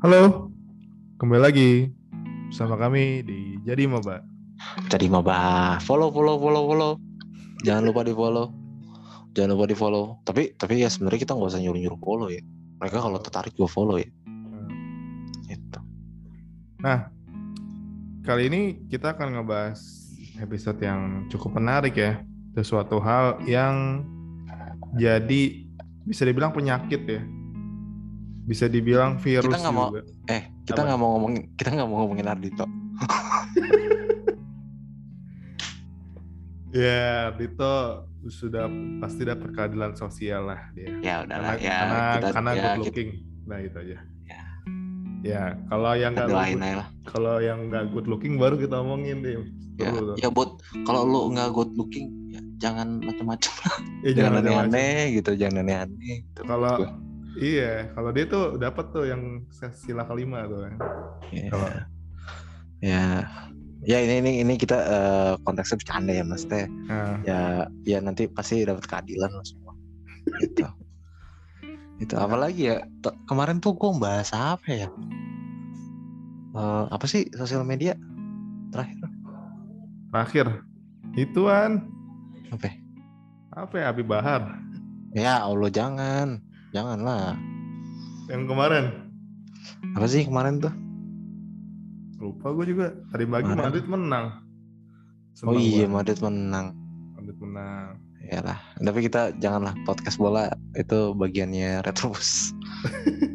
Halo, kembali lagi bersama kami di Jadi Maba. Jadi maba follow follow follow follow. Jangan lupa di follow. Jangan lupa di follow. Tapi tapi ya sebenarnya kita nggak usah nyuruh nyuruh follow ya. Mereka kalau tertarik gue follow ya. Gitu. Nah, kali ini kita akan ngebahas episode yang cukup menarik ya. Sesuatu hal yang jadi bisa dibilang penyakit ya. Bisa dibilang virus Kita mau- juga. Eh kita nggak mau ngomongin kita nggak mau ngomongin Ardito. Ya, Dito sudah pasti dapat keadilan sosial lah dia. Ya karena udahlah ya karena, kita karena ya, good kita looking. Nah, itu aja. Ya. Ya, kalau yang nggak lah. kalau yang nggak good looking baru kita omongin deh. Ya, ya buat kalau lu nggak good looking ya jangan macam-macam. Eh, Jangan macam-macam. aneh-aneh gitu, jangan aneh-aneh. Gitu. Kalau. Iya, kalau dia tuh dapat tuh yang sila kelima tuh. kan. Ya. Kalau ya ya ini ini ini kita eh, konteksnya bercanda ya mas teh nah, ya ya nanti pasti dapat keadilan lah semua. Gitu. Itu apalagi ya t- kemarin tuh gue bahas apa ya? Eh, apa sih sosial media? Terakhir. Terakhir. Ituan. Apa? Apa ya Abi Bahar? Ya allah jangan janganlah yang kemarin apa sih kemarin tuh lupa gue juga tadi pagi Kemarin. Madrid menang. oh Seneng iya gua. Madrid menang Madrid menang. ya lah tapi kita janganlah podcast bola itu bagiannya retrobus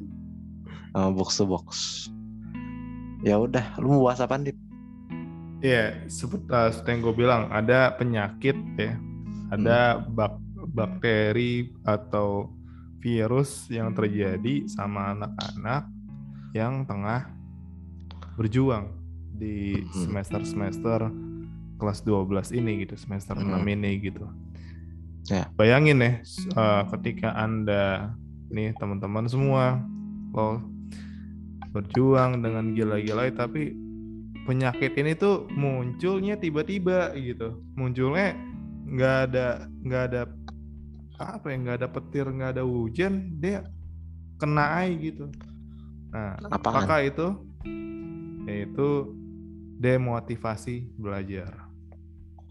sama box to box ya udah lu mau bahas apa Dip? Iya, seperti, uh, seperti yang gue bilang ada penyakit ya, ada Hmm. bak bakteri atau virus yang terjadi sama anak-anak yang tengah berjuang di Hmm. semester-semester kelas 12 ini gitu, semester Hmm. 6 ini gitu. Ya. Bayangin ya, uh, ketika Anda nih teman-teman semua lo berjuang dengan gila-gila tapi penyakit ini tuh munculnya tiba-tiba gitu munculnya nggak ada nggak ada apa ya nggak ada petir nggak ada hujan dia kena air gitu. Nah Apaan? apakah itu? Yaitu demotivasi belajar.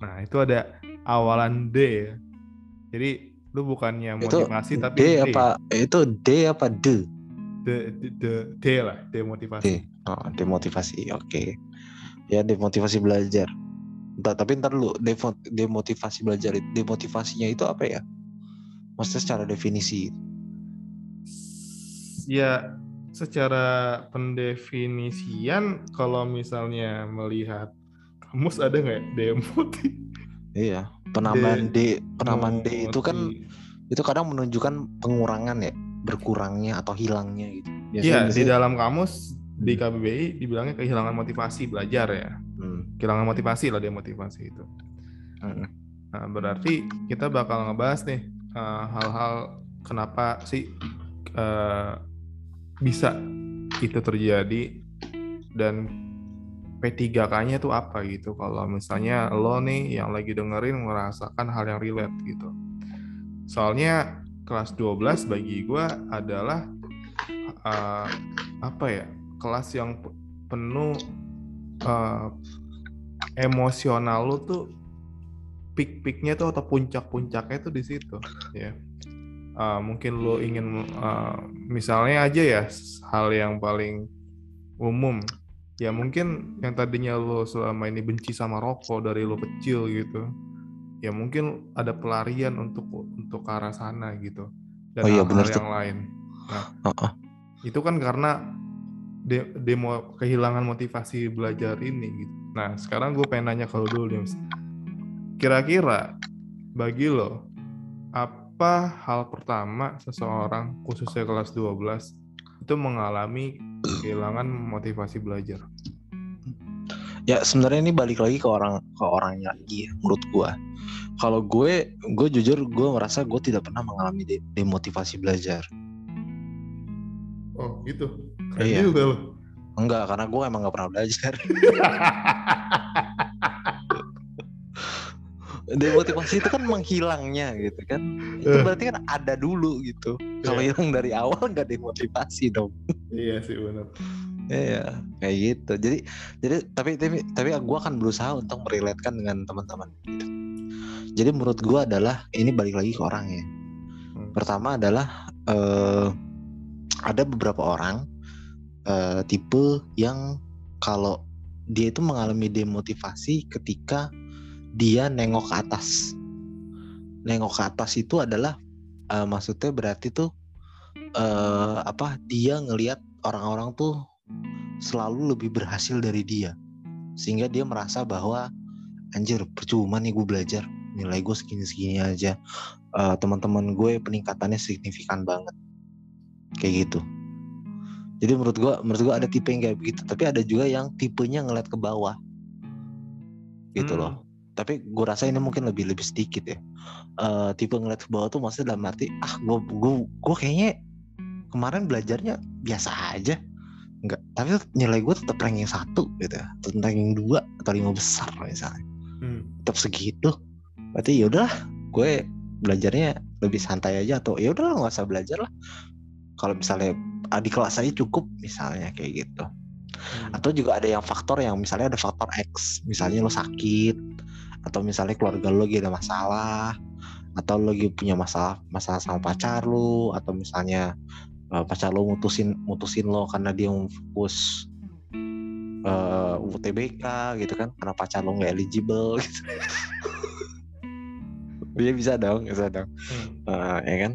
Nah itu ada awalan D ya. Jadi lu bukannya itu motivasi tapi D. apa itu D apa D? D, D, D, D lah demotivasi. D. Oh, demotivasi oke. Ya demotivasi belajar. Ntar, tapi ntar lu demotivasi belajar itu- demotivasinya itu apa ya maksudnya secara definisi. Ya secara pendefinisian kalau misalnya melihat kamus ada nggak ya? Demotif iya penambahan D penambahan D itu kan itu kadang menunjukkan pengurangan ya berkurangnya atau hilangnya gitu. Iya, di dalam kamus di KBBI dibilangnya kehilangan motivasi belajar ya. hmm, Kehilangan motivasi lah demotivasi itu. hmm, Nah, berarti kita bakal ngebahas nih eh, hal-hal kenapa sih eh, bisa itu terjadi dan P3K-nya tuh apa gitu. Kalau misalnya lo nih yang lagi dengerin merasakan hal yang relate gitu. Soalnya kelas 12 bagi gua adalah eh, apa ya? kelas yang pe- penuh eh, emosional lo tuh peak-peaknya tuh atau puncak-puncaknya tuh di situ ya Eh, mungkin lo ingin eh, misalnya aja ya hal yang paling umum ya mungkin yang tadinya lo selama ini benci sama rokok dari lo kecil gitu ya mungkin ada pelarian untuk untuk ke arah sana gitu dan Oh iya, bener tuh. yang lain Heeh. itu kan karena de- demo kehilangan motivasi belajar ini gitu. Nah sekarang gue pengen nanya kalau dulu. Kira-kira bagi lo apa hal pertama seseorang khususnya kelas 12 itu mengalami kehilangan motivasi belajar? ya sebenarnya ini balik lagi ke orang ke orangnya lagi ya, menurut gua kalau gue gue jujur gue merasa gue tidak pernah mengalami de- demotivasi belajar Oh gitu. Keren Iya. juga lo. enggak karena gue emang nggak pernah belajar demotivasi itu kan menghilangnya gitu kan itu Eh. berarti kan ada dulu gitu kalau Iya. hilang dari awal nggak demotivasi dong iya sih benar Iya, kayak gitu. Jadi, jadi tapi tapi tapi gue akan berusaha untuk merelatekan dengan teman-teman. Gitu. Jadi menurut gue adalah ini balik lagi ke orangnya. Hmm. Pertama adalah eh, ada beberapa orang eh, tipe yang kalau dia itu mengalami demotivasi ketika dia nengok ke atas. Nengok ke atas itu adalah eh, maksudnya berarti tuh eh, apa? Dia ngelihat orang-orang tuh selalu lebih berhasil dari dia, sehingga dia merasa bahwa anjir percuma nih gue belajar. Nilai gue segini-segini aja. Eh, teman-teman gue peningkatannya signifikan banget. Kayak gitu. Jadi menurut gue menurut gue ada tipe yang kayak begitu. Tapi ada juga yang tipenya ngeliat ke bawah. Gitu Hmm. loh tapi gue rasa ini mungkin lebih lebih sedikit ya. Eh, tipe ngeliat ke bawah tuh maksudnya dalam arti ah gue gue gue kayaknya kemarin belajarnya biasa aja. Enggak tapi nilai gue tetap ranking satu gitu ya. Tetap ranking dua atau lima besar misalnya. Hmm. tetap segitu. Berarti ya udahlah gue belajarnya lebih santai aja atau ya udahlah nggak usah belajar lah. Kalau misalnya di kelas aja cukup misalnya kayak gitu. Hmm. atau juga ada yang faktor yang misalnya ada faktor X misalnya lo sakit atau misalnya keluarga lo lagi ada masalah atau lo lagi punya masalah masalah sama pacar lo atau misalnya eh, pacar lo mutusin mutusin lo karena dia mau fokus eh UTBK gitu kan karena pacar lo nggak eligible gitu. Dia bisa dong bisa dong. Hmm. Eh, ya kan?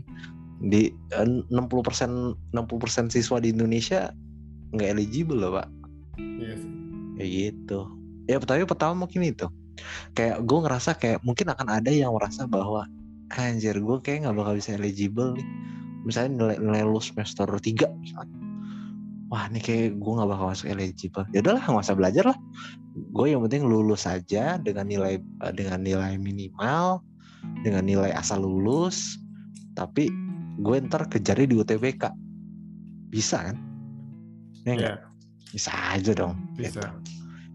Di eh, 60% 60% siswa di Indonesia nggak eligible loh pak. Iya sih. kayak gitu. Ya tapi pertama mungkin itu kayak gue ngerasa kayak mungkin akan ada yang merasa bahwa anjir gue kayak nggak bakal bisa eligible nih. Misalnya nilai, nilai lu semester 3 misalnya. Wah ini kayak gue nggak bakal masuk eligible. Ya udahlah nggak usah belajar lah. Gue yang penting lulus saja dengan nilai eh, dengan nilai minimal dengan nilai asal lulus. Tapi gue ntar kejarnya di UTBK bisa kan? Ya? Iya, bisa aja dong bisa.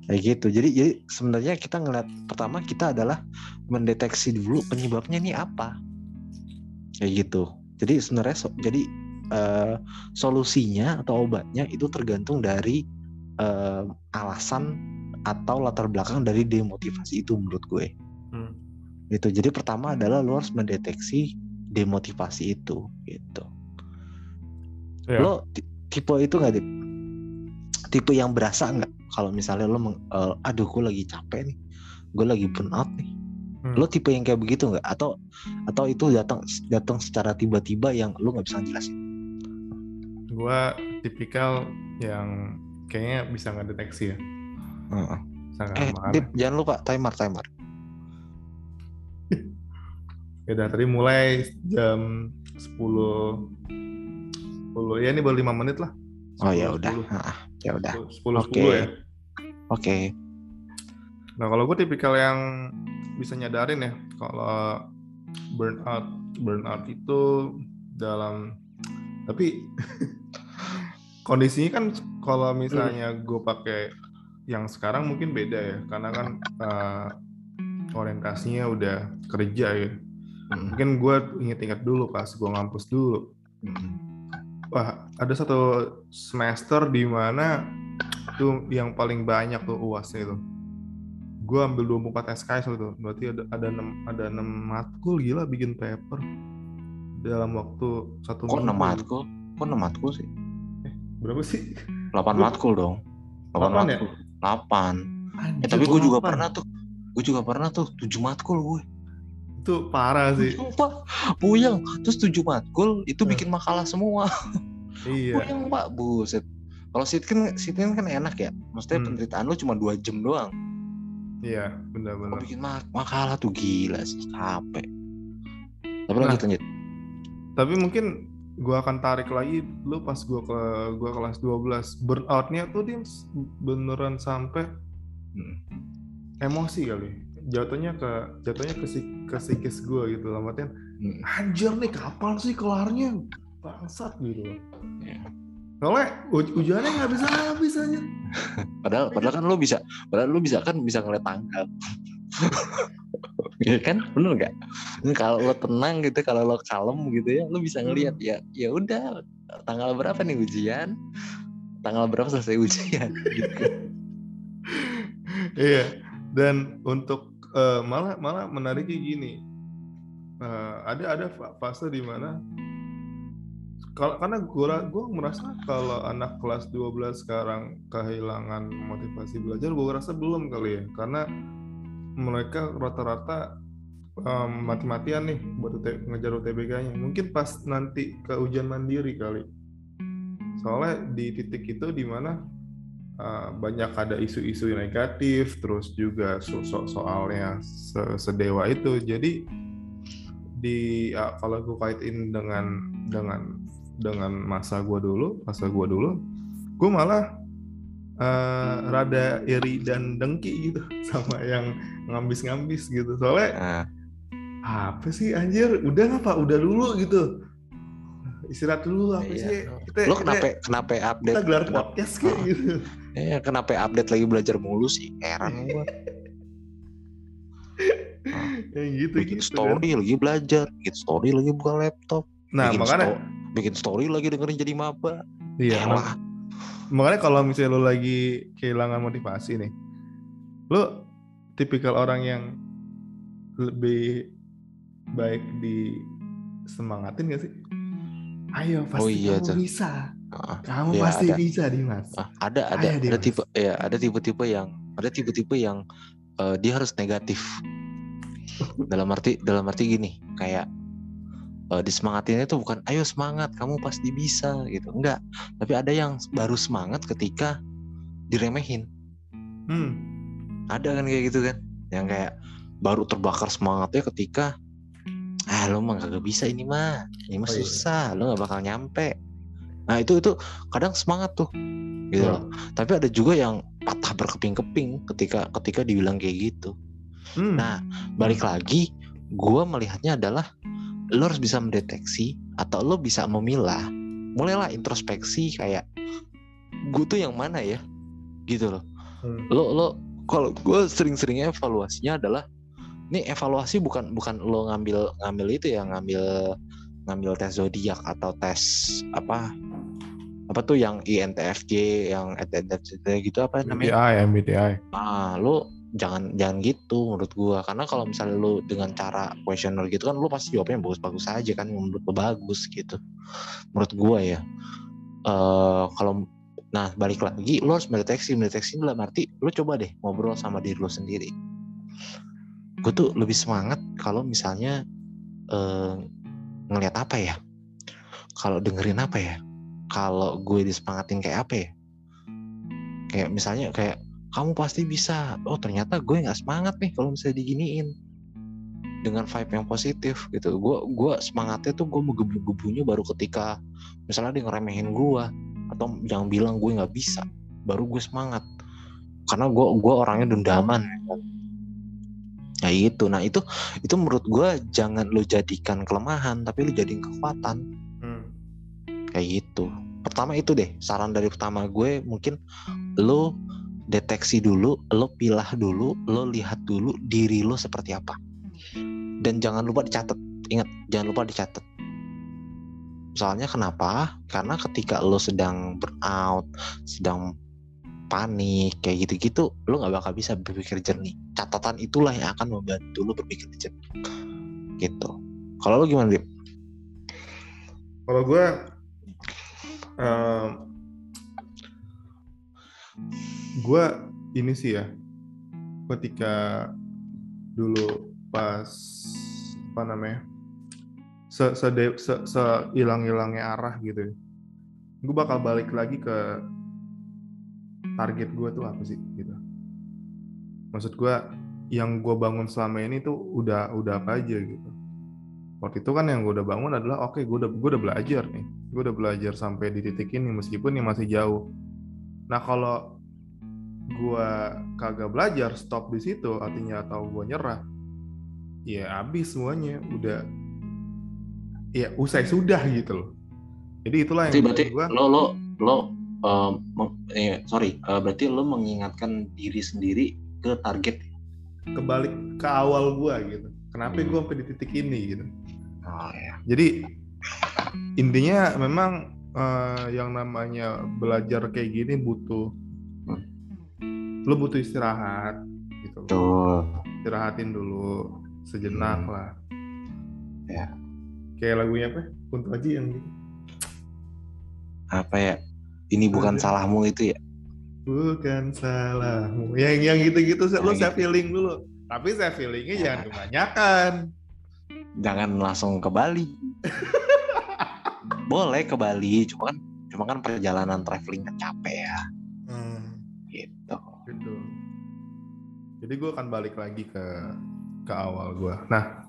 Kayak gitu. Jadi jadi sebenarnya kita ngeliat pertama kita adalah mendeteksi dulu penyebabnya ini apa. Kayak gitu. Jadi sebenarnya so- jadi eh, solusinya atau obatnya itu tergantung dari eh, alasan atau latar belakang dari demotivasi itu menurut gue. Hmm. gitu. Jadi pertama adalah lo harus mendeteksi demotivasi itu. Gitu. Iya. lo ti- tipe itu nggak tipe yang berasa nggak kalau misalnya lo meng- eh, aduh gue lagi capek nih gue lagi burn out nih Hmm. lo tipe yang kayak begitu nggak atau atau itu datang datang secara tiba-tiba yang lo nggak bisa jelasin Gua tipikal yang kayaknya bisa ngedeteksi ya. Sangat eh marah. Dit, jangan lupa timer timer Ya udah tadi mulai jam 10 10 ya ini baru 5 menit lah. oh ya 10, udah 10. Ya udah 10 10 Oke. ya. Oke. Nah, kalau gue tipikal yang bisa nyadarin ya kalau burnout burnout itu dalam tapi kondisinya kan kalau misalnya gue pakai yang sekarang mungkin beda ya karena kan eh, orientasinya udah kerja ya. Mungkin gue inget-inget dulu pas gue ngampus dulu. Wah ada satu semester di mana tuh yang paling banyak tuh uasnya itu. Gue ambil 24 SKS itu. Berarti ada ada enam ada enam matkul gila bikin paper. Dalam waktu satu kok enam matkul? Kok enam matkul sih? Berapa sih? 8 matkul dong. 8 Delapan ya? matkul. 8 Anjir, Eh tapi gue juga delapan. pernah tuh. Gue juga pernah tuh. 7 matkul gue itu parah sih. Sumpah. Puyeng. Terus 7 matkul Itu Hmm. bikin makalah semua. Iya. Puyeng pak. Buset Kalau sitkin Sitkin kan enak ya Maksudnya Hmm. penderitaan lu cuma 2 jam doang iya benar-benar bikin mak makalah tuh gila sih Capek Tapi Nah. lanjut lanjut tapi mungkin gua akan tarik lagi lu pas gua ke gua kelas 12 burnoutnya tuh dia beneran sampai Hmm. emosi kali jatuhnya ke jatuhnya ke, si- ke psikis gue gitu lah artian Hmm. anjir nih kapan sih kelarnya bangsat gitu Iya. Soalnya uj- ujiannya nggak bisa habis aja Padahal padahal kan lu bisa Padahal lu bisa kan bisa ngeliat tanggal ya kan? Bener nggak? Kalau lo tenang gitu kalau lo kalem gitu ya lo bisa ngelihat ya ya udah. Tanggal berapa nih ujian? Tanggal berapa selesai ujian? Gitu. iya. Dan untuk uh, malah malah menariknya gini. Uh, ada ada fase di mana kalau karena gue gue merasa kalau anak kelas 12 sekarang kehilangan motivasi belajar gue rasa belum kali ya. Karena mereka rata-rata um, mati-matian nih buat UT, ngejar UTBK-nya mungkin pas nanti ke ujian mandiri kali. Soalnya di titik itu di mana uh, banyak ada isu-isu negatif terus juga so so soalnya se sedewa itu. Jadi di uh, kalau gue kaitin dengan dengan dengan masa gue dulu masa gue dulu gue malah uh, rada iri dan dengki gitu sama yang ngambis-ngambis gitu soalnya uh. apa sih anjir udah apa udah dulu gitu istirahat dulu apa iya. sih kita, lo kenapa kita, kenapa update kita gelar podcast kayak uh. gitu Iya, kenapa update lagi belajar mulu sih? Heran gue. yang gitu bikin gitu, story kan? lagi belajar, bikin story lagi buka laptop. Nah, bikin makanya sto bikin story lagi dengerin jadi maba. Iya. Mak makanya kalau misalnya lo lagi kehilangan motivasi nih, lo tipikal orang yang lebih baik di semangatin gak sih? Ayo pasti oh, iya, kamu bisa. Uh, kamu ya, pasti ada. bisa Dimas. Uh, ada ada Ayo, ada tipe ya ada tipe-tipe yang ada tipe-tipe yang uh, dia harus negatif. dalam arti dalam arti gini kayak uh, disemangatinnya itu bukan ayo semangat kamu pasti bisa gitu enggak tapi ada yang baru semangat ketika diremehin hmm. ada kan kayak gitu kan yang kayak baru terbakar semangatnya ketika ah lo mah gak bisa ini mah ini mah oh, iya. susah iya. lo gak bakal nyampe nah itu itu kadang semangat tuh gitu loh iya. tapi ada juga yang patah berkeping-keping ketika ketika dibilang kayak gitu hmm. nah balik lagi gue melihatnya adalah lo harus bisa mendeteksi atau lo bisa memilah mulailah introspeksi kayak gue tuh yang mana ya? Gitu loh. Hmm. lo lo kalau gue sering-seringnya evaluasinya adalah ini evaluasi bukan bukan lo ngambil ngambil itu ya ngambil ngambil tes zodiak atau tes apa apa tuh yang INTFJ yang ETFJ gitu apa namanya? MBTI MBTI ah lo jangan jangan gitu menurut gua. Karena kalau misalnya lu dengan cara questioner gitu kan lu pasti jawabnya bagus-bagus aja kan menurut lu bagus gitu. Menurut gua ya. Uh, kalau nah balik lagi lu harus mendeteksi. Mendeteksi dalam arti lu coba deh ngobrol sama diri lu sendiri. Gue tuh lebih semangat kalau misalnya uh, ngelihat apa ya? Kalau dengerin apa ya? Kalau gue disemangatin kayak apa ya? Kayak misalnya kayak kamu pasti bisa. Oh ternyata gue nggak semangat nih kalau misalnya diginiin. Dengan vibe yang positif gitu. Gue gue semangatnya tuh gue menggebu-gebunya baru ketika misalnya dia ngeremehin gue atau jangan bilang gue nggak bisa baru gue semangat. Karena gue gue orangnya dendaman nah itu. Nah itu itu menurut gue jangan lo jadikan kelemahan tapi lo jadikan kekuatan. Hmm. kayak gitu. Pertama itu deh saran dari pertama gue mungkin lo deteksi dulu, lo pilah dulu, lo lihat dulu diri lo seperti apa. Dan jangan lupa dicatat. Ingat, jangan lupa dicatat. Soalnya kenapa? Karena ketika lo sedang burnout, sedang panik kayak gitu-gitu, lo nggak bakal bisa berpikir jernih. Catatan itulah yang akan membantu lo berpikir jernih. Gitu. Kalau lo gimana, Bim? Kalau gue um, gue ini sih ya ketika dulu pas apa namanya se se, se, hilang hilangnya arah gitu ya. gue bakal balik lagi ke target gue tuh apa sih gitu maksud gue yang gue bangun selama ini tuh udah udah apa aja gitu waktu itu kan yang gue udah bangun adalah oke okay, gue udah gue udah belajar nih gue udah belajar sampai di titik ini meskipun ini masih jauh nah kalau gue kagak belajar stop di situ artinya atau gue nyerah. Ya habis semuanya udah. Ya usai sudah gitu loh. Jadi itulah yang berarti, gua... lo lo lo um, eh, sorry uh, berarti lo mengingatkan diri sendiri ke target. Kebalik ke awal gua gitu. Kenapa gue sampai di titik ini gitu? Oh ya jadi intinya memang eh, yang namanya belajar kayak gini butuh lu butuh istirahat gitu. Tuh istirahatin dulu sejenak Hmm. lah. Ya. kayak lagunya apa? Kunto Aji yang gitu. Apa ya? Ini bukan Ada. salahmu itu ya? Bukan salahmu. Yang yang gitu-gitu lu Yang saya gitu. feeling dulu. Tapi saya feelingnya Ya. jangan kebanyakan. Jangan langsung ke Bali. Boleh ke Bali cuma kan cuma kan perjalanan traveling kan capek ya. Gitu gitu jadi gue akan balik lagi ke ke awal gue nah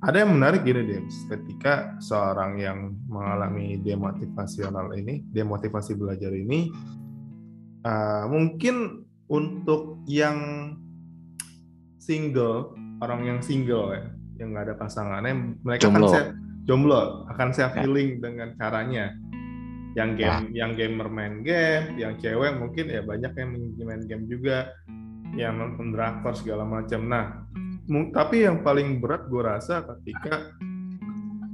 ada yang menarik gini Dems ketika seorang yang mengalami demotivasional ini demotivasi belajar ini uh, mungkin untuk yang single orang yang single ya yang nggak ada pasangannya mereka Jomblo. kan saya jomblo akan saya Ya. feeling dengan caranya yang game yang gamer main game yang cewek mungkin ya banyak yang main game juga. Yang nonton drakor segala macam. Nah tapi yang paling berat gue rasa ketika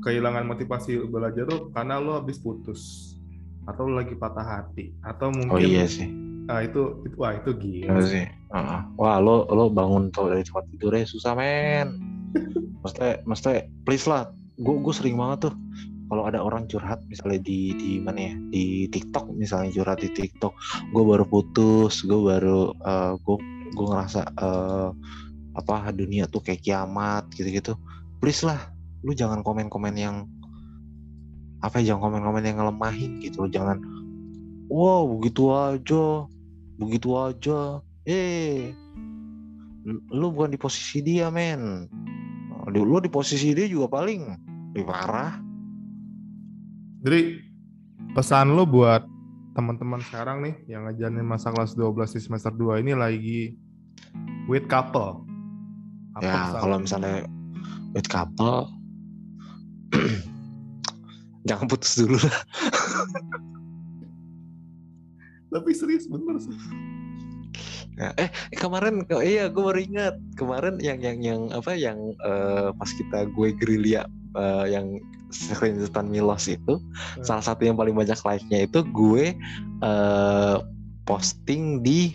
kehilangan motivasi belajar tuh karena lo habis putus. Atau lo lagi patah hati. Atau mungkin oh iya sih. Ah, itu, itu wah itu gila. Iya sih. sih Heeh. wah lo lo bangun tuh dari tempat tidurnya susah men. Maksudnya maksudnya please lah. Gue gue sering banget tuh kalau ada orang curhat misalnya di di mana ya di TikTok misalnya curhat di TikTok gue baru putus gue baru eh, gue gue ngerasa eh, apa dunia tuh kayak kiamat gitu-gitu please lah lu jangan komen-komen yang apa ya jangan komen-komen yang ngelemahin gitu jangan wow begitu aja begitu aja eh lu bukan di posisi dia men. Lu di posisi dia juga paling lebih parah Jadi pesan lo buat teman-teman sekarang nih yang ngajarin masa kelas 12 di semester 2 ini lagi with couple. Apa ya pesan kalau misalnya with couple jangan putus dulu lah Tapi serius bener sih. Ya, eh kemarin ke- iya gue baru ingat kemarin yang yang yang apa yang eh, pas kita gue gerilya eh, yang screenshotan Milos itu salah satu yang paling banyak like-nya itu gue eh, posting di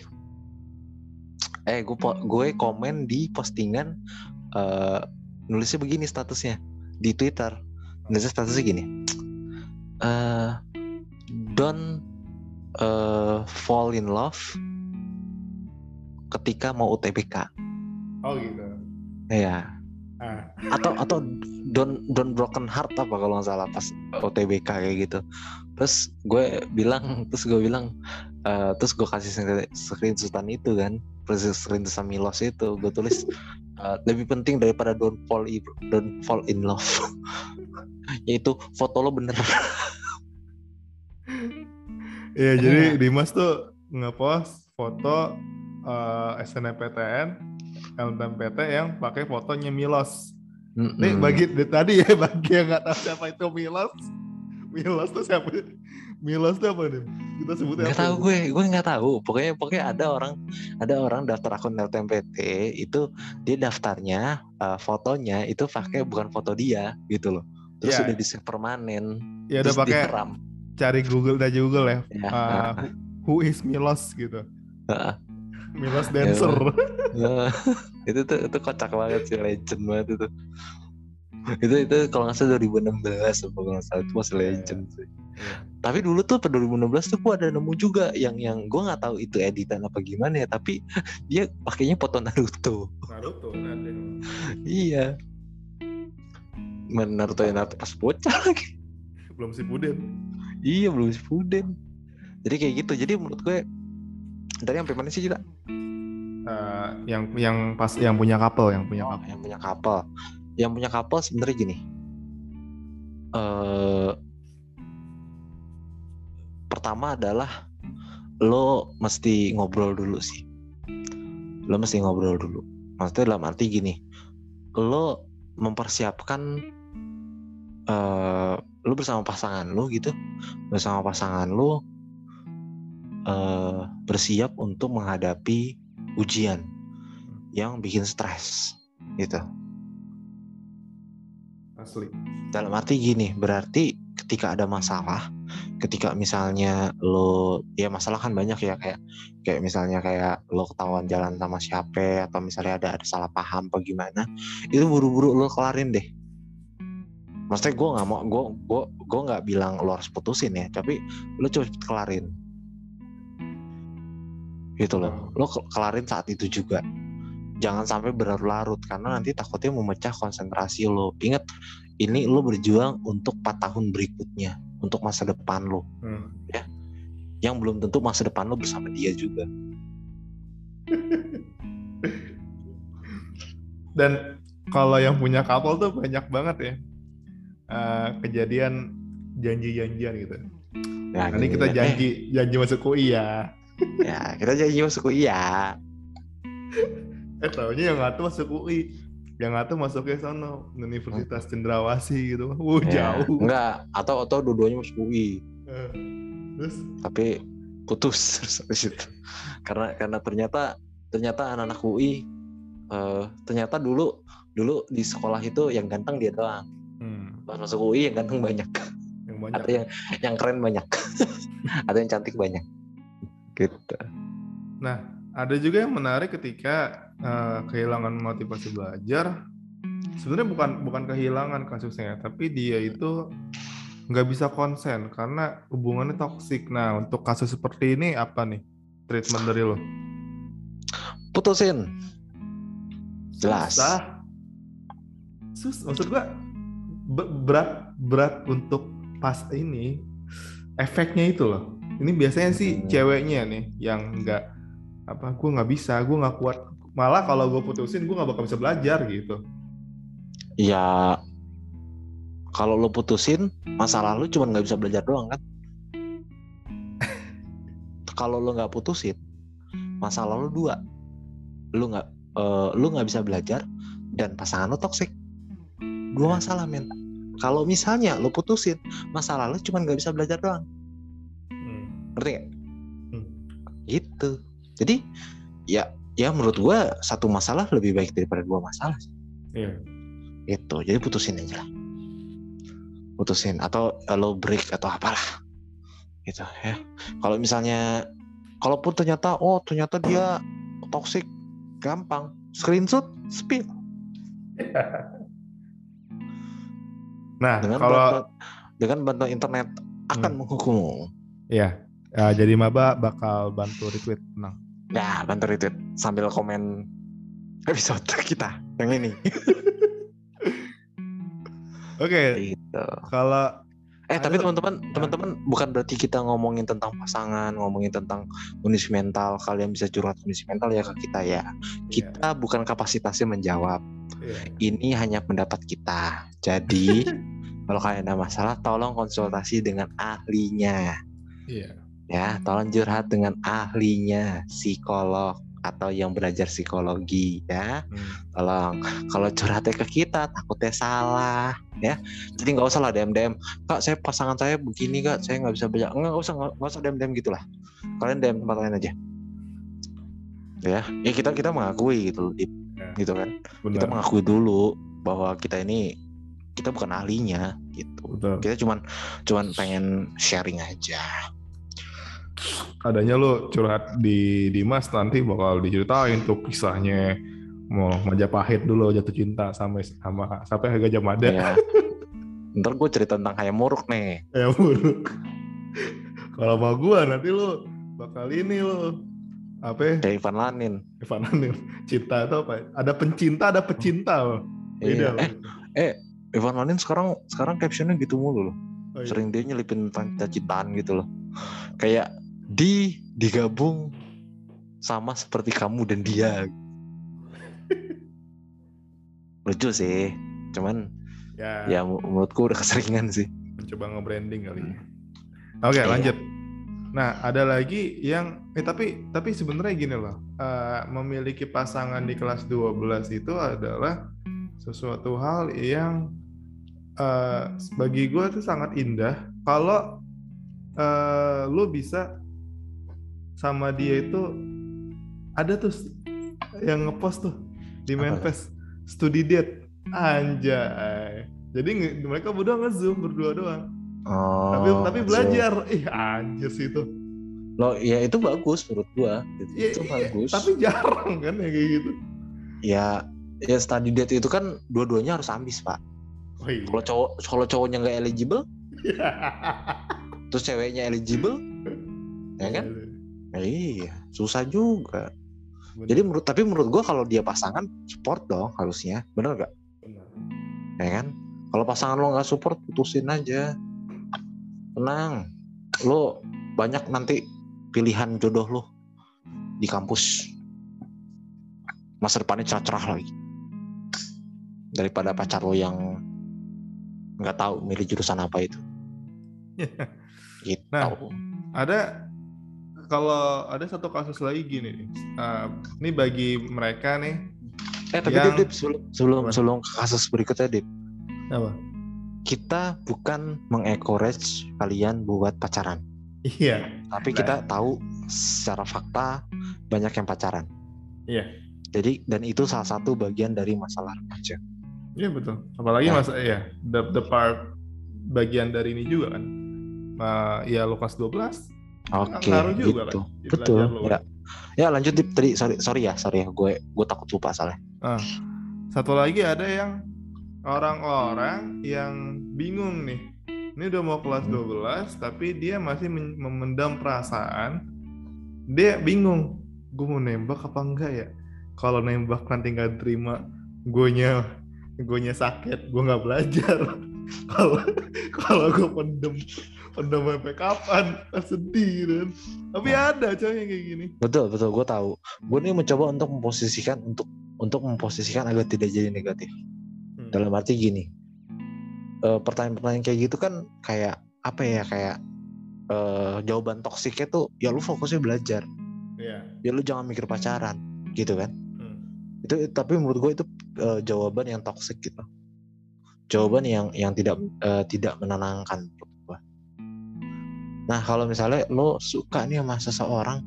eh gue gue komen di postingan eh, nulisnya begini statusnya di Twitter. Nulisnya statusnya gini. Eh don't eh, fall in love ketika mau UTBK Oh gitu. ya Ah, atau atau don't don't broken heart apa kalau nggak salah pas OTBK kayak gitu. Terus gue bilang terus gue bilang eh, terus gue kasih screen- screenshotan itu kan terus screenshotan Milos itu gue tulis eh, lebih penting daripada don't fall i- don't fall in love. Yaitu foto lo bener. Iya, jadi Dimas tuh ngepost foto eh, SNMPTN, LMPT yang pakai fotonya Milos. Nih Mm-mm. bagi dari tadi ya bagi yang nggak tahu siapa itu Milos. Milos tuh siapa? Milos tuh apa nih? Kita sebutnya nggak apa? tahu gue gue nggak tahu pokoknya pokoknya ada orang ada orang daftar akun LTMPT itu dia daftarnya eh, fotonya itu pakai bukan foto dia gitu loh terus Iya. udah di save permanen Ya udah pakai cari Google dari Google ya. ya, Ah, who is Milos gitu. Milos dancer. Nah, itu tuh itu kocak banget sih legend banget itu. Itu itu kalau nggak salah 2016 apa kalau nggak salah. Itu masih Iya, legend sih. Iya. tapi dulu tuh pada 2016 tuh gue ada nemu juga yang yang gue nggak tahu itu editan apa gimana ya tapi dia pakainya foto Naruto. Naruto nanti. iya. Mana Naruto yang Naruto pas bocah lagi. Belum si Puden. iya belum Shippuden jadi kayak gitu. Jadi menurut gue dari sampai mana sih kita Eh, yang yang pas yang punya couple, yang punya Oh, couple. yang punya couple. Yang punya couple sebenarnya gini. Eh pertama adalah lo mesti ngobrol dulu sih. Lo mesti ngobrol dulu. Maksudnya dalam arti gini lo mempersiapkan eh lo bersama pasangan lo gitu. Bersama pasangan lo eh bersiap untuk menghadapi ujian yang bikin stres gitu. Asli. dalam arti gini berarti ketika ada masalah ketika misalnya lo ya masalah kan banyak ya kayak kayak misalnya kayak lo ketahuan jalan sama siapa atau misalnya ada ada salah paham apa gimana itu buru-buru lo kelarin deh. Maksudnya gue nggak mau gue gue gue nggak bilang lo harus putusin ya tapi lo coba cepet kelarin gitu loh. Lo ke- kelarin saat itu juga. Jangan sampai berlarut-larut karena nanti takutnya memecah konsentrasi lo. Ingat ini lo berjuang untuk 4 tahun berikutnya untuk masa depan lo. Hmm. yang belum tentu masa depan lo bersama dia juga. Dan kalau yang punya couple tuh banyak banget ya. Eh, kejadian janji-janjian gitu. ya, Nanti kita eh, janji janji masuk UI ya. Ya kita janji masuk iya Eh taunya yang ngatu masuk UI. Yang ngatu masuknya sono Universitas Cendrawasih gitu. Wuh Ya, jauh. enggak atau atau dua-duanya masuk UI Eh, Terus tapi putus terus itu karena karena ternyata ternyata anak-anak UI eh, ternyata dulu dulu di sekolah itu yang ganteng dia doang hmm, pas masuk UI yang ganteng banyak yang banyak. atau yang yang keren banyak atau yang cantik banyak gitu Ada juga yang menarik ketika eh, kehilangan motivasi belajar. Sebenarnya bukan bukan kehilangan kasusnya, tapi dia itu nggak bisa konsen karena hubungannya toksik. Nah, untuk kasus seperti ini apa nih treatment dari lo? putusin jelas Susah. Sus, maksud gua be- berat berat untuk pas ini efeknya itu loh. Ini biasanya sih ceweknya nih yang nggak apa, gue nggak bisa, gue nggak kuat. Malah kalau gue putusin, gue nggak bakal bisa belajar gitu. ya kalau lo putusin masa lalu cuma nggak bisa belajar doang kan? Kalau lo nggak putusin masa lalu dua. Lo nggak eh, lo nggak bisa belajar dan pasangan lo toksik dua masalah men kalau misalnya lo putusin masa lalu cuma nggak bisa belajar doang ngerti nggak? Hmm. gitu. Jadi ya ya menurut gua satu masalah lebih baik daripada dua masalah Iya. itu jadi putusin aja lah. Putusin. Atau eh, lo break atau apalah. Gitu ya. Kalau misalnya kalaupun ternyata oh ternyata dia toxic gampang. Screenshot spill. Nah, dengan kalau bantuan, dengan bantuan internet akan Hmm. menghukummu. Ya, ya, jadi maba bakal bantu retweet, tenang. ya bantu retweet sambil komen episode kita yang ini Oke, gitu kalau Eh tapi teman-teman, teman-teman bukan berarti kita ngomongin tentang pasangan, ngomongin tentang kondisi mental. Kalian bisa curhat kondisi mental ya ke kita ya. Kita bukan kapasitasnya menjawab. Iya. Ini hanya pendapat kita. Jadi kalau kalian ada masalah, tolong konsultasi dengan ahlinya. Iya. Ya, tolong curhat dengan ahlinya, psikolog atau yang belajar psikologi ya. Hmm. Tolong. Kalau curhatnya ke kita, takutnya salah ya. Jadi nggak usah lah DM DM. Kak, saya pasangan saya begini kak, saya nggak bisa baca. Nggak usah nggak usah DM DM gitulah. Kalian DM tempat lain aja. Ya, ya kita kita mengakui gitu. Ya. gitu kan. Kita Benar. mengakui dulu bahwa kita ini kita bukan ahlinya gitu. Betul. Kita cuman cuman pengen sharing aja. Adanya lo curhat di Dimas nanti bakal diceritain tuh kisahnya mau Majapahit dulu jatuh cinta sampai sama sampai Gajah Mada Ya. Ntar gue cerita tentang Hayam Muruk nih. ya buruk. Kalau mau gua nanti lo bakal ini lo apa ya? Kayak Ivan Lanin. Evan Anil. cinta itu apa? Ada pencinta, ada pecinta loh. Iya. Loh. Eh, Ivan Lanin sekarang sekarang captionnya gitu mulu loh. Oh, iya. Sering dia nyelipin tentang cita-citaan gitu loh. Kayak di digabung sama seperti kamu dan dia. Lucu sih. Cuman Ya, ya menurutku udah keseringan sih. mencoba nge-branding kali ya. Oke, Iya. lanjut. Nah, ada lagi yang eh tapi tapi sebenarnya gini loh. eh, memiliki pasangan di kelas 12 itu adalah sesuatu hal yang eh, bagi gue tuh sangat indah kalau eh, lu bisa sama dia itu ada tuh yang ngepost tuh di manifest studi date anjay jadi mereka berdua nge-zoom berdua doang Oh, tapi tapi so- belajar ih anjir sih itu Lo ya itu bagus menurut gua. Itu, Iya, itu iya, bagus. tapi jarang kan ya kayak gitu ya ya study date itu kan dua-duanya harus ambis, Pak. oh, iya. Kalau cowok kalau cowoknya nggak eligible, terus ceweknya eligible, ya kan? Ya, iya, susah juga. Bener, Jadi menurut tapi menurut gua kalau dia pasangan support dong harusnya. Bener nggak? bener. Ya kan? Kalau pasangan lo nggak support putusin aja. Tenang. Lo banyak nanti pilihan jodoh lo di kampus. Masa depannya cerah-cerah lagi. Daripada pacar lo yang nggak tahu milih jurusan apa itu. Gitu. Nah, ada kalau ada satu kasus lagi gini nih Eh, ini bagi mereka nih eh tapi yang- Dip, Dip, sebelum sebelum kasus berikutnya Dip, apa kita bukan mengencourage kalian buat pacaran. iya tapi Nah. kita tahu secara fakta banyak yang pacaran. Iya. Jadi dan itu salah satu bagian dari masalah remaja. iya betul apalagi Nah. masa ya the, the part bagian dari ini juga kan Eh, ya lo kelas 12 Oke, juga gitu. kan Betul. Ya. Ya lanjut Dip. tadi sorry sorry ya sorry ya gue gue takut lupa soalnya. Satu lagi ada yang orang-orang yang bingung nih. Ini udah mau kelas Hmm. 12 tapi dia masih men- memendam perasaan. Dia bingung, gue mau nembak apa enggak ya? Kalau nembak nanti nggak terima, guenya guenya sakit, gue nggak belajar. Kalau kalau gue pendem pendem sampai kapan? Kan sedih kan. Tapi ada coy yang kayak gini. Betul betul gue tahu. Gue ini mencoba untuk memposisikan untuk untuk memposisikan agar tidak jadi negatif. Hmm. Dalam arti gini, eh, pertanyaan-pertanyaan kayak gitu kan kayak apa ya kayak eh, jawaban toksiknya tuh ya lu fokusnya belajar, Iya. ya lu jangan mikir pacaran, gitu kan? Hmm. itu tapi menurut gue itu eh, jawaban yang toxic gitu jawaban yang yang tidak eh, tidak menenangkan nah kalau misalnya lo suka nih sama seseorang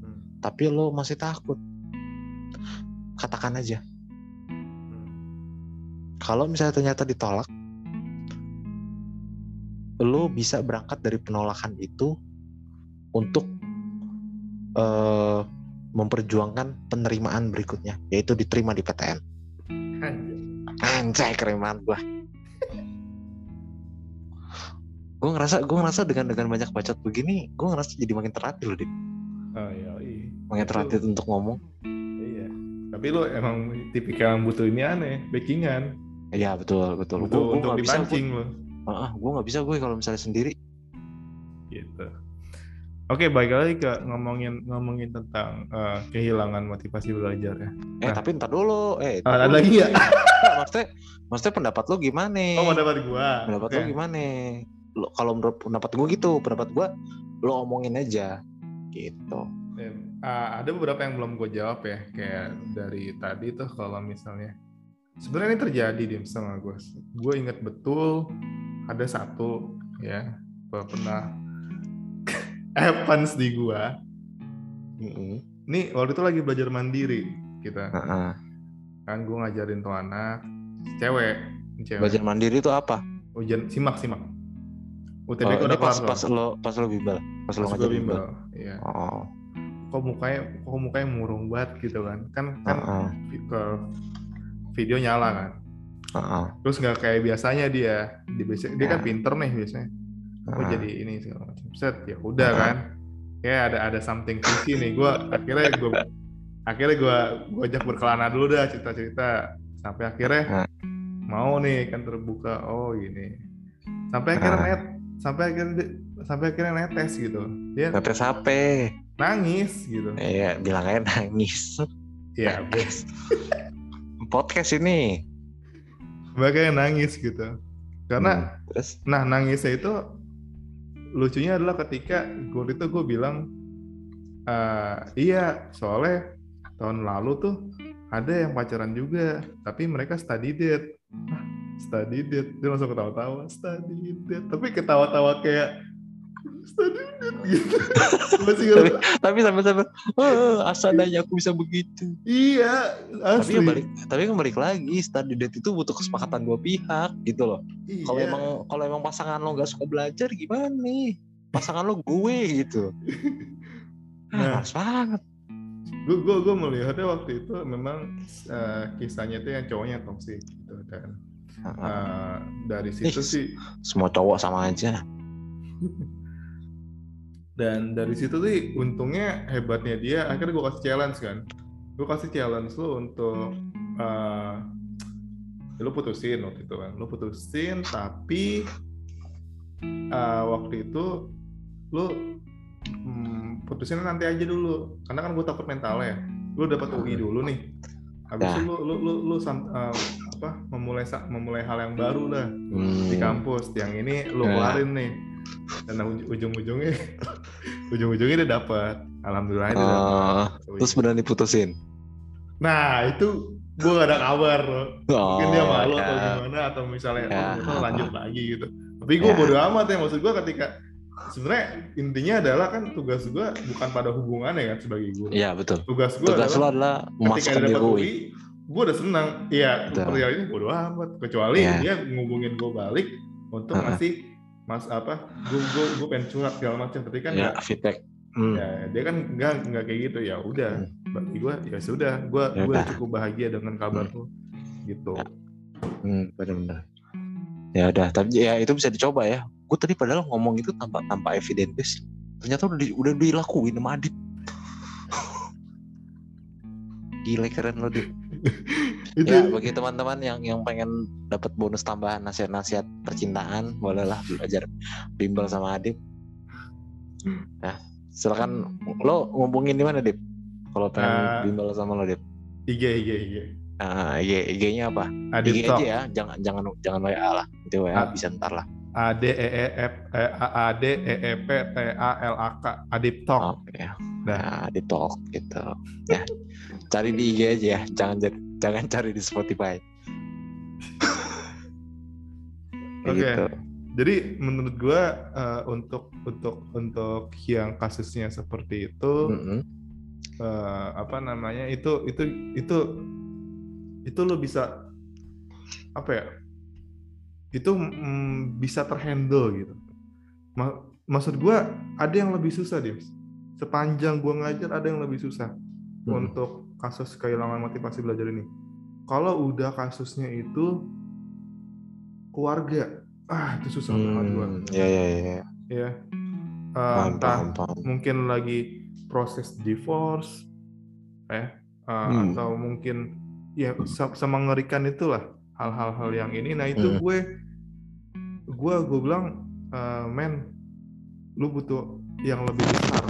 Hmm. tapi lo masih takut katakan aja Hmm. kalau misalnya ternyata ditolak lo bisa berangkat dari penolakan itu untuk eh, memperjuangkan penerimaan berikutnya yaitu diterima di PTN. Anjay keren banget gua. gue ngerasa gue ngerasa dengan dengan banyak bacot begini gue ngerasa jadi makin terlatih loh. Oh iya, iya. makin Itu- terlatih untuk ngomong Iya. Tapi lo emang tipikal yang butuh ini aneh, backingan. iya betul betul Butuh gue gue untuk nggak bisa gue dipancing lo. gue nggak bisa gue kalau misalnya sendiri Gitu. Oke, balik lagi ke ngomongin ngomongin tentang eh, kehilangan motivasi belajar ya. eh Nah. tapi ntar dulu eh ntar ada dulu. lagi ya? Maksudnya maksudnya pendapat lo gimana Oh, pendapat gua. pendapat Oke. lo gimana lo kalau menurut pendapat gue gitu pendapat gue lo omongin aja gitu Eh, ah, ada beberapa yang belum gue jawab ya, kayak dari tadi tuh kalau misalnya sebenarnya ini terjadi di sama gue. Gue inget betul ada satu ya gua pernah Evans di gua. Mm-mm. Nih waktu itu lagi belajar mandiri kita. Heeh. Kan gue ngajarin tuh anak cewek, cewek. belajar mandiri itu apa Ujian simak simak. UTBK Oh, udah pas kelar pas lo pas lo bimbel pas lo Pas gue ngajar bimbel bimbel. Iya. oh Kok mukanya kok mukanya murung banget gitu kan? Kan kan vi- ke video nyala kan. Heeh. Terus nggak kayak biasanya dia. Dia, biasa- dia kan pinter nih biasanya. Heeh. jadi ini segala macam. Set ya udah Ah. kan. Kayak ada ada something fishy nih. Gua akhirnya gue akhirnya gua gua ajak berkelana dulu dah cerita-cerita. Sampai akhirnya mau nih kan terbuka oh gini. Sampai akhirnya net sampai akhirnya di- sampai akhirnya netes gitu. Dia ngetes HP nangis gitu. Iya bilang aja nangis. Ya nangis. Podcast ini. Makanya nangis gitu. Karena Hmm, terus? nah nangisnya itu lucunya adalah ketika gue itu gue bilang "Eh, iya soalnya tahun lalu tuh ada yang pacaran juga tapi mereka study date. Study date? Dia langsung ketawa-tawa study date. Tapi ketawa-tawa kayak unit gitu masih tapi tapi sampai sampai oh, asadanya aku bisa begitu. Iya tapi asli. kan balik tapi kan balik lagi study date itu butuh kesepakatan dua pihak gitu loh. Iya. kalau emang kalau emang pasangan lo nggak suka belajar gimana nih? Pasangan lo gue gitu. Nah. ah, males banget. Gue gue gue melihatnya waktu itu memang eh, kisahnya itu yang cowoknya toksik gitu dan eh, dari situ Ih. sih semua cowok sama aja dan dari situ sih untungnya hebatnya dia akhirnya gue kasih challenge kan. Gue kasih challenge lu untuk eh ya lu putusin waktu itu kan. Lu putusin tapi eh, waktu itu lu hmm, putusin nanti aja dulu. Karena kan gue takut mentalnya lu dapat UI dulu nih. Habis Ya. itu lu lu lu, lu sam- eh, apa memulai memulai hal yang baru lah. Hmm. di kampus yang ini lu Ya. keluarin nih uj- ujung-ujungnya ujung-ujungnya dia dapat alhamdulillah dia dapat Oh, terus beneran diputusin nah itu gue gak ada kabar loh mungkin dia Oh, malu ya. atau gimana atau misalnya Ya. oh, lanjut lagi gitu tapi gue Ya. bodo amat ya maksud gue ketika sebenarnya intinya adalah kan tugas gue bukan pada hubungannya kan sebagai guru Iya betul. tugas gue Tugas adalah adalah ketika dia dapat UI. Gue udah senang iya perihal ini bodo amat kecuali Ya. dia ngubungin gue balik untuk Ha-ha. ngasih mas apa gue gue gue pengen curhat segala macam tapi kan Ya nggak feedback. Hmm. ya dia kan nggak nggak kayak gitu ya udah Hmm. bagi gue ya sudah gue Ya gue cukup bahagia dengan kabar lu gitu Ya. Hmm, benar-benar. Ya udah, tapi ya itu bisa dicoba ya. Gue tadi padahal ngomong itu tanpa tanpa evidence base. Ternyata udah di- udah dilakuin sama Adit. Gila keren lo Dit. itu Ya bagi teman-teman yang yang pengen dapat bonus tambahan nasihat-nasihat percintaan, bolehlah belajar bimbel sama Adit. Nah, silakan lo ngomongin di mana Dit? Kalau pengen Eh, bimbel sama lo Dit. IG IG IG Nah, IG, IG-nya apa? Adit IG Talk aja ya, jangan jangan jangan WA lah. Itu WA Ah. bisa ntar lah. A D E E F E A A D E E P T A L A K Adip Talk Oke. Nah. Nah, di talk gitu. Ya. Cari di IG aja ya, jangan jar- jangan cari di Spotify. Oke. gitu. Jadi menurut gua eh, untuk untuk untuk yang kasusnya seperti itu Mm-mm. eh, apa namanya itu itu itu itu lo bisa apa ya itu mm, bisa terhandle gitu Ma- maksud gua ada yang lebih susah Dims sepanjang gua ngajar ada yang lebih susah Hmm. untuk kasus kehilangan motivasi belajar ini kalau udah kasusnya itu keluarga ah itu susah banget gua Hmm, ya ya ya. ya. Paham, entah paham, paham. mungkin lagi proses divorce eh uh, Hmm. atau mungkin ya se- semengerikan itulah hal-hal hal yang ini nah itu Hmm. gue gue gue bilang eh, men lu butuh yang lebih besar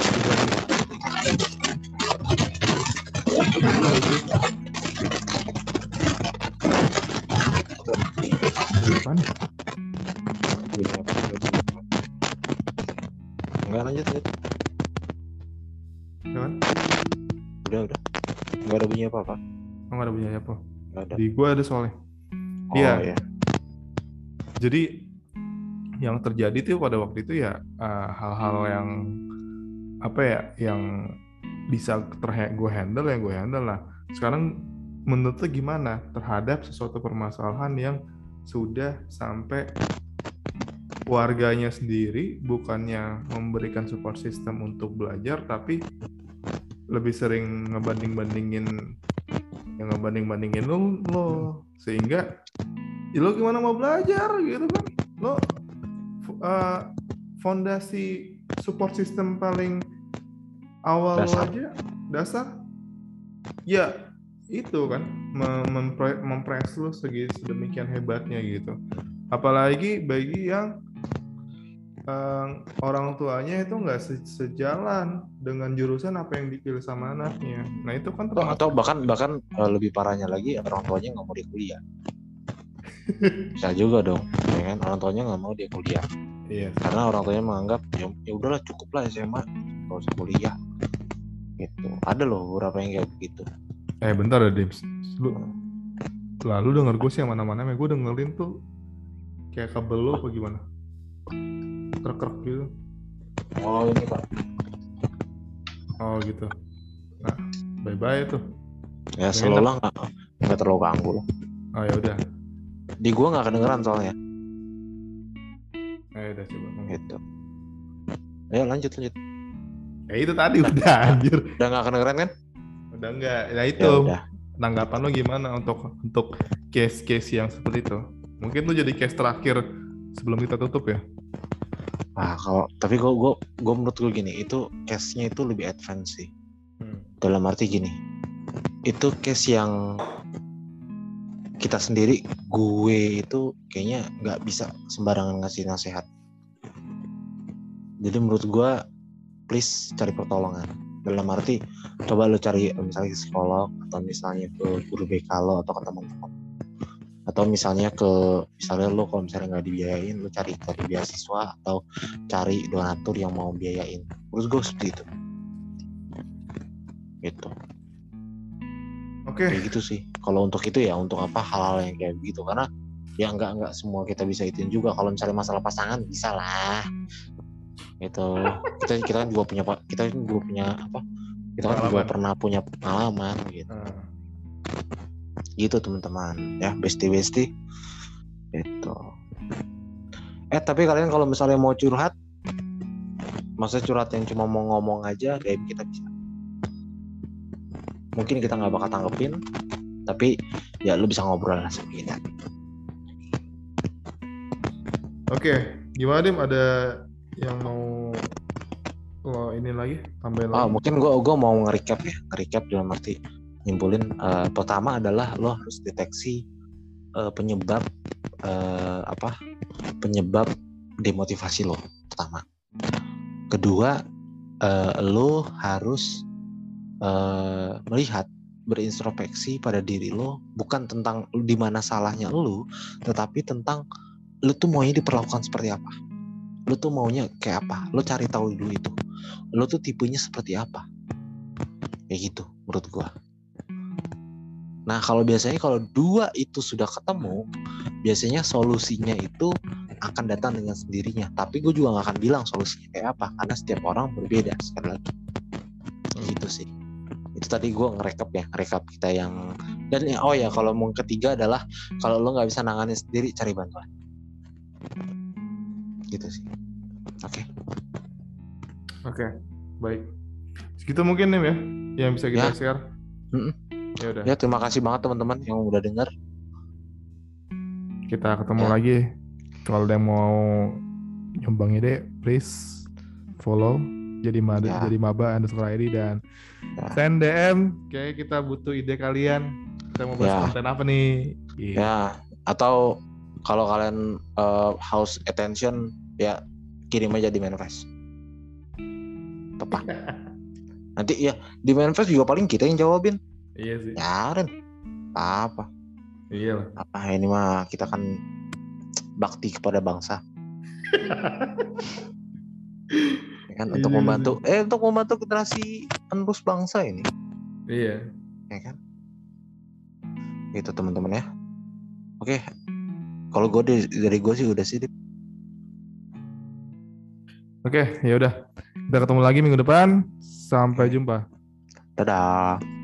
dibanding Apaan? Enggak lanjut, lanjut. Ya kan? Udah, udah. Enggak ada bunyi apa-apa. Oh, nggak ada bunyi apa Enggak ada. di gue ada soalnya Oh, Iya. iya. jadi yang terjadi tuh pada waktu itu ya eh, hal-hal yang apa ya yang bisa ter gue handle yang gue handle lah. Sekarang menurut lu gimana terhadap sesuatu permasalahan yang sudah sampai warganya sendiri bukannya memberikan support system untuk belajar tapi lebih sering ngebanding-bandingin yang ngebanding-bandingin lo, lo sehingga ya lo gimana mau belajar? Gitu kan. Lo f- eh, fondasi support system paling awal Dasar. aja dasar ya itu kan mem- mempre- mempres lo segi sedemikian hebatnya gitu apalagi bagi yang eh, orang tuanya itu nggak se- sejalan dengan jurusan apa yang dipilih sama anaknya nah itu kan atau bahkan bahkan eh, lebih parahnya lagi orang tuanya nggak mau dia kuliah. Bisa juga dong, ya kan? Orang tuanya nggak mau dia kuliah iya karena orang tuanya menganggap ya, ya udahlah cukup lah SMA, nggak usah kuliah. Gitu. Ada loh beberapa yang kayak begitu. Eh bentar ya Dims Lu Lalu denger gue sih yang mana-mana Gue dengerin tuh Kayak kabel lo apa gimana krek-krek gitu. Oh ini pak. Oh gitu. Nah, bye-bye tuh. Ya selalu lah nggak nggak terlalu ganggu lah. Oh ya udah. Di gua nggak kedengeran soalnya. Ayo udah coba. Gitu. Ayo lanjut lanjut. Ya itu tadi udah anjir. Udah nggak kedengeran kan? Udah enggak. Ya itu. Ya udah. Tanggapan lo gimana untuk untuk case-case yang seperti itu? Mungkin tuh jadi case terakhir sebelum kita tutup ya. Nah kalau tapi gua gua gua menurut gua gini itu case-nya itu lebih advance sih. Hmm. Dalam arti gini. Itu case yang kita sendiri gue itu kayaknya nggak bisa sembarangan ngasih nasihat. Jadi menurut gua please cari pertolongan. Dalam arti coba lu cari misalnya ke psikolog atau misalnya ke guru BK lo atau ke teman-teman. Atau misalnya ke misalnya lo kalau misalnya nggak dibiayain lo cari cari beasiswa atau cari donatur yang mau biayain. Terus gue seperti itu. Gitu. Oke. kayak gitu sih. Kalau untuk itu ya untuk apa hal-hal yang kayak gitu karena ya nggak nggak semua kita bisa ituin juga. Kalau misalnya masalah pasangan bisa lah itu kita kita kan juga punya kita juga punya apa kita kan juga pernah punya pengalaman gitu. Nah, gitu teman-teman. Ya bestie bestie itu eh tapi kalian kalau misalnya mau curhat maksudnya curhat yang cuma mau ngomong aja DM kita bisa. Mungkin kita nggak bakal tanggepin tapi ya lu bisa ngobrol lah sama kita Oke, gimana Dim? Ada yang mau lo ini lagi tambahin oh lagi? mungkin gua gua mau nge-recap ya nge-recap dalam arti nyimpulin eh, pertama adalah lo harus deteksi eh, penyebab eh, apa penyebab demotivasi lo pertama kedua eh, lo harus eh, melihat berintrospeksi pada diri lo bukan tentang di mana salahnya lo tetapi tentang lo tuh maunya diperlakukan seperti apa lo tuh maunya kayak apa? Lo cari tahu dulu itu. Lo tuh tipenya seperti apa? Kayak gitu menurut gua. Nah kalau biasanya kalau dua itu sudah ketemu biasanya solusinya itu akan datang dengan sendirinya. Tapi gue juga nggak akan bilang solusinya kayak apa karena setiap orang berbeda sekali lagi. Gitu sih. Itu tadi gue ngerekap ya ngerekap kita yang dan ya, oh ya kalau mau ketiga adalah kalau lo nggak bisa nanganin sendiri cari bantuan gitu sih oke Oke, baik. Segitu mungkin Dim ya yang bisa kita Ya. share. Ya udah, ya terima kasih banget teman-teman yang udah denger kita ketemu Ya. lagi. Kalau ada yang mau nyumbang ide, please follow jadi maba Ya. jadi maba underscore ID dan Ya. send DM. Kayak kita butuh ide kalian. Kita mau bahas Ya. konten apa nih? Iya. ya atau kalau kalian uh, house attention ya kirim aja di manifest tepat. Nanti ya di manifest juga paling kita yang jawabin. Iya sih. nyarin apa Iya apa ini mah kita kan bakti kepada bangsa. Ya kan untuk Iya, membantu eh untuk membantu generasi penerus bangsa ini. Iya. ya kan? Itu teman-teman ya. Oke kalau gue dari, dari gue sih udah sih. Oke, ya udah. Kita ketemu lagi minggu depan. Sampai jumpa. dadah